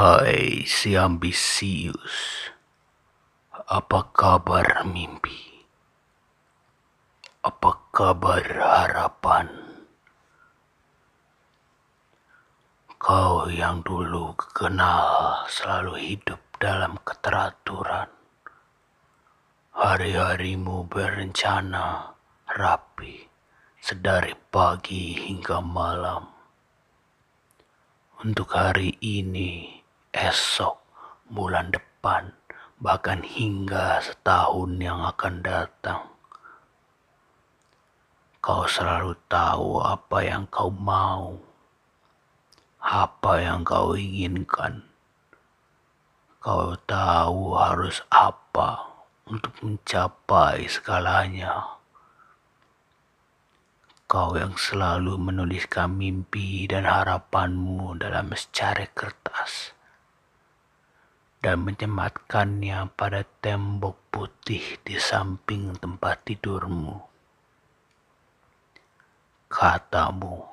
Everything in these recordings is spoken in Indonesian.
Hai si ambisius, apa kabar mimpi? Apa kabar harapan? Kau yang dulu kenal selalu hidup dalam keteraturan. Hari-harimu berencana rapi sedari pagi hingga malam. Untuk hari ini, esok, bulan depan, bahkan hingga setahun yang akan datang. Kau selalu tahu apa yang kau mau, apa yang kau inginkan. Kau tahu harus apa untuk mencapai segalanya. Kau yang selalu menuliskan mimpi dan harapanmu dalam secari kertas dan menyematkannya pada tembok putih di samping tempat tidurmu. Katamu,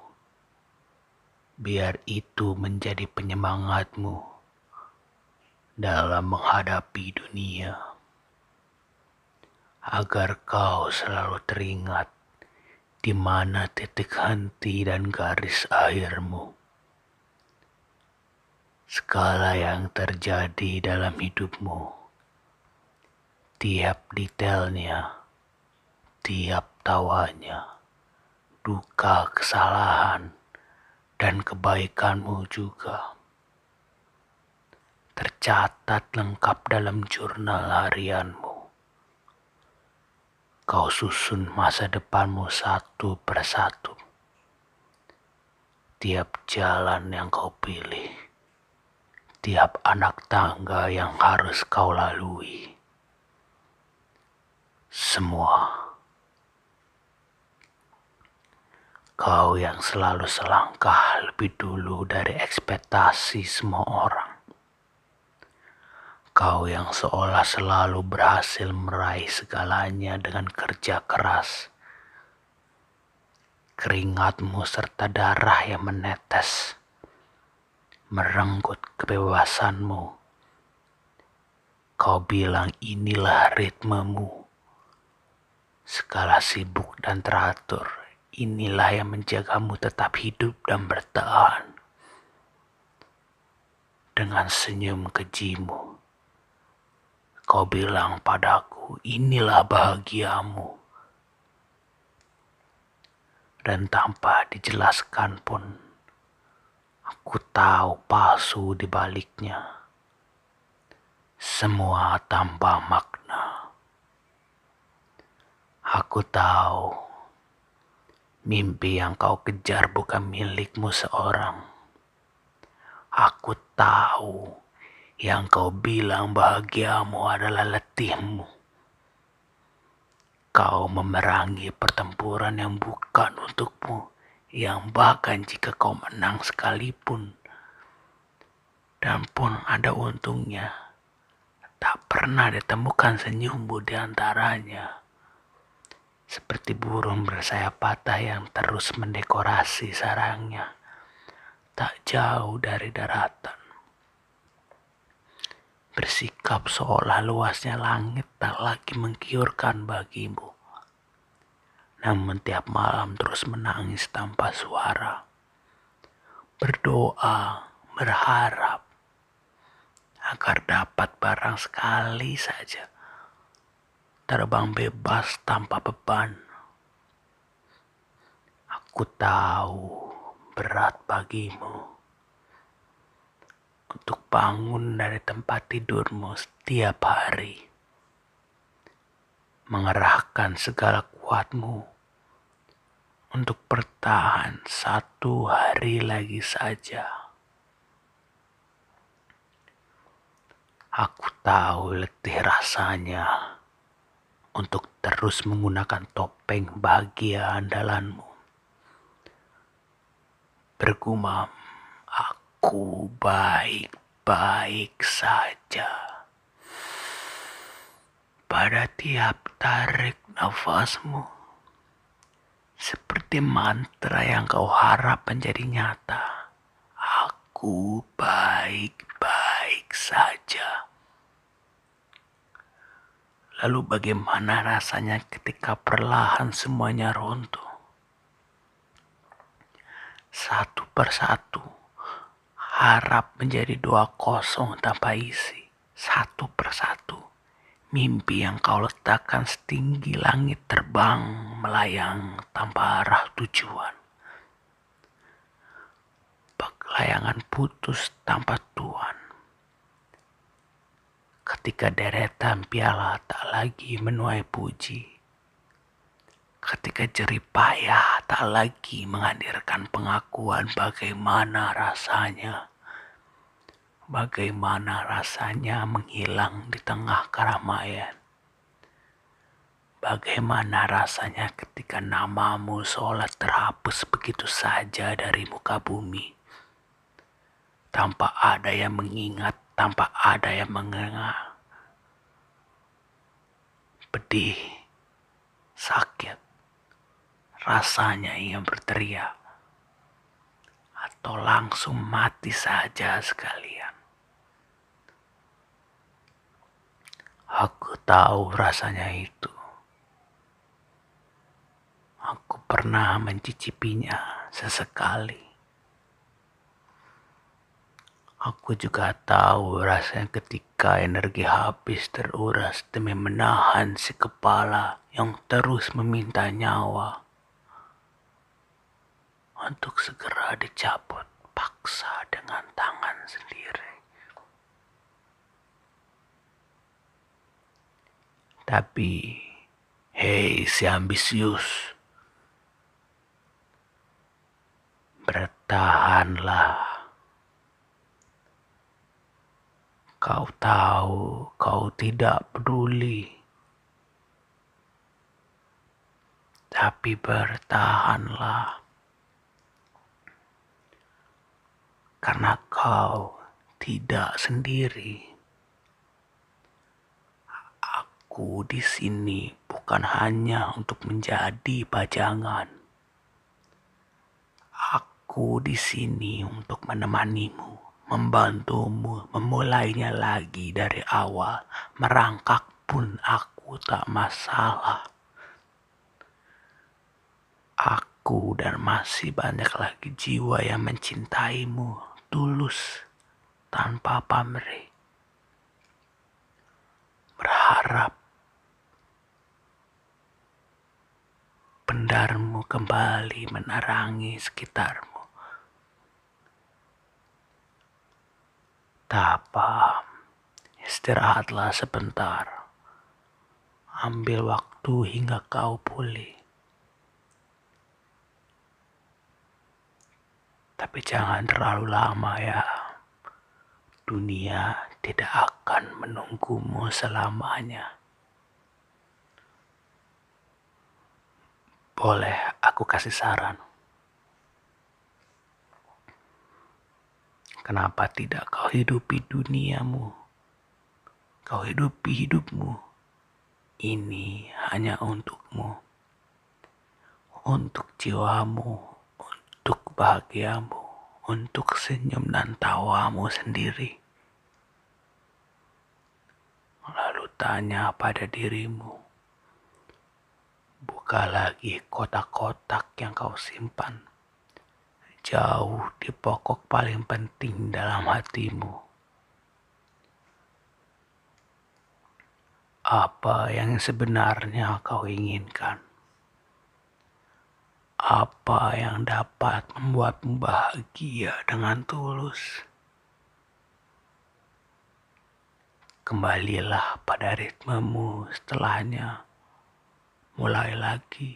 biar itu menjadi penyemangatmu dalam menghadapi dunia, agar kau selalu teringat di mana titik henti dan garis akhirmu. Segala yang terjadi dalam hidupmu, tiap detailnya, tiap tawanya, duka, kesalahan, dan kebaikanmu juga tercatat lengkap dalam jurnal harianmu. Kau susun masa depanmu satu persatu. Tiap jalan yang kau pilih, tiap anak tangga yang harus kau lalui, semua kau yang selalu selangkah lebih dulu dari ekspektasi semua orang. Kau yang seolah selalu berhasil meraih segalanya dengan kerja keras. Keringatmu serta darah yang menetes merenggut kebebasanmu. Kau bilang inilah ritmemu. Skala sibuk dan teratur, inilah yang menjagamu tetap hidup dan bertahan. Dengan senyum kejimu, Kau bilang padaku, inilah bahagiamu. Dan tanpa dijelaskan pun, aku tahu palsu di baliknya. Semua tanpa makna. Aku tahu mimpi yang kau kejar bukan milikmu seorang. Aku tahu yang kau bilang bahagiamu adalah letihmu. Kau memerangi pertempuran yang bukan untukmu, yang bahkan jika kau menang sekalipun, dan pun ada untungnya, tak pernah ditemukan senyummu di antaranya. Seperti burung bersayap patah yang terus mendekorasi sarangnya, tak jauh dari daratan bersikap seolah luasnya langit tak lagi menggiurkan bagimu. Namun tiap malam terus menangis tanpa suara. Berdoa, berharap agar dapat barang sekali saja terbang bebas tanpa beban. Aku tahu berat bagimu untuk bangun dari tempat tidurmu setiap hari. Mengerahkan segala kuatmu untuk bertahan satu hari lagi saja. Aku tahu letih rasanya untuk terus menggunakan topeng bahagia andalanmu. Bergumam, aku baik-baik saja. Pada tiap tarik nafasmu, seperti mantra yang kau harap menjadi nyata. Aku baik-baik. saja. Lalu bagaimana rasanya ketika perlahan semuanya runtuh? Satu persatu, harap menjadi doa kosong tanpa isi. Satu persatu, mimpi yang kau letakkan setinggi langit terbang melayang tanpa arah tujuan layangan putus tanpa tuan. Ketika deretan piala tak lagi menuai puji. Ketika jerih payah tak lagi menghadirkan pengakuan bagaimana rasanya. Bagaimana rasanya menghilang di tengah keramaian. Bagaimana rasanya ketika namamu seolah terhapus begitu saja dari muka bumi tanpa ada yang mengingat, tanpa ada yang mengengah. Pedih, sakit, rasanya ingin berteriak, atau langsung mati saja sekalian. Aku tahu rasanya itu. Aku pernah mencicipinya sesekali. Aku juga tahu rasanya ketika energi habis teruras demi menahan si kepala yang terus meminta nyawa untuk segera dicabut paksa dengan tangan sendiri. Tapi, hei si ambisius, bertahanlah. Kau tahu kau tidak peduli. Tapi bertahanlah. Karena kau tidak sendiri. Aku di sini bukan hanya untuk menjadi pajangan. Aku di sini untuk menemanimu membantumu memulainya lagi dari awal. Merangkak pun aku tak masalah. Aku dan masih banyak lagi jiwa yang mencintaimu tulus tanpa pamrih. Berharap pendarmu kembali menerangi sekitarmu. Tapa, istirahatlah sebentar. Ambil waktu hingga kau pulih. Tapi jangan terlalu lama ya. Dunia tidak akan menunggumu selamanya. Boleh aku kasih saran? Kenapa tidak kau hidupi duniamu? Kau hidupi hidupmu. Ini hanya untukmu. Untuk jiwamu, untuk bahagiamu, untuk senyum dan tawamu sendiri. Lalu tanya pada dirimu, buka lagi kotak-kotak yang kau simpan jauh di pokok paling penting dalam hatimu. Apa yang sebenarnya kau inginkan? Apa yang dapat membuatmu bahagia dengan tulus? Kembalilah pada ritmemu setelahnya. Mulai lagi,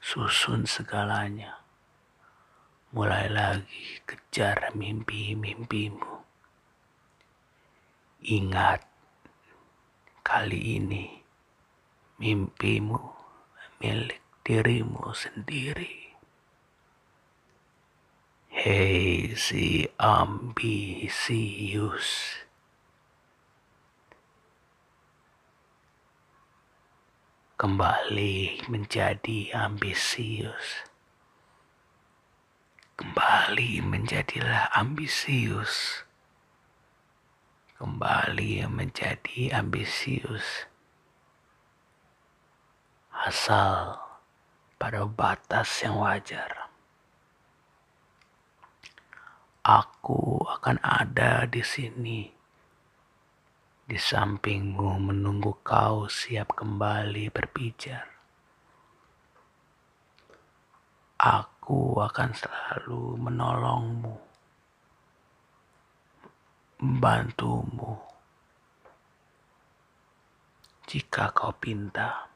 susun segalanya. Mulai lagi kejar mimpi-mimpimu. Ingat, kali ini mimpimu milik dirimu sendiri. Hei si ambisius. Kembali menjadi ambisius kembali menjadilah ambisius. kembali menjadi ambisius. Asal pada batas yang wajar. Aku akan ada di sini, di sampingmu menunggu kau siap kembali berpijar. Aku akan selalu menolongmu, membantumu jika kau pinta.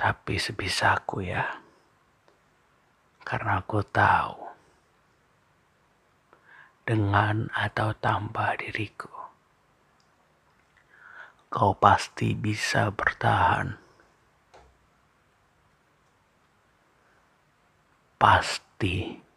Tapi sebisaku ya karena aku tahu dengan atau tanpa diriku, kau pasti bisa bertahan. Pasti.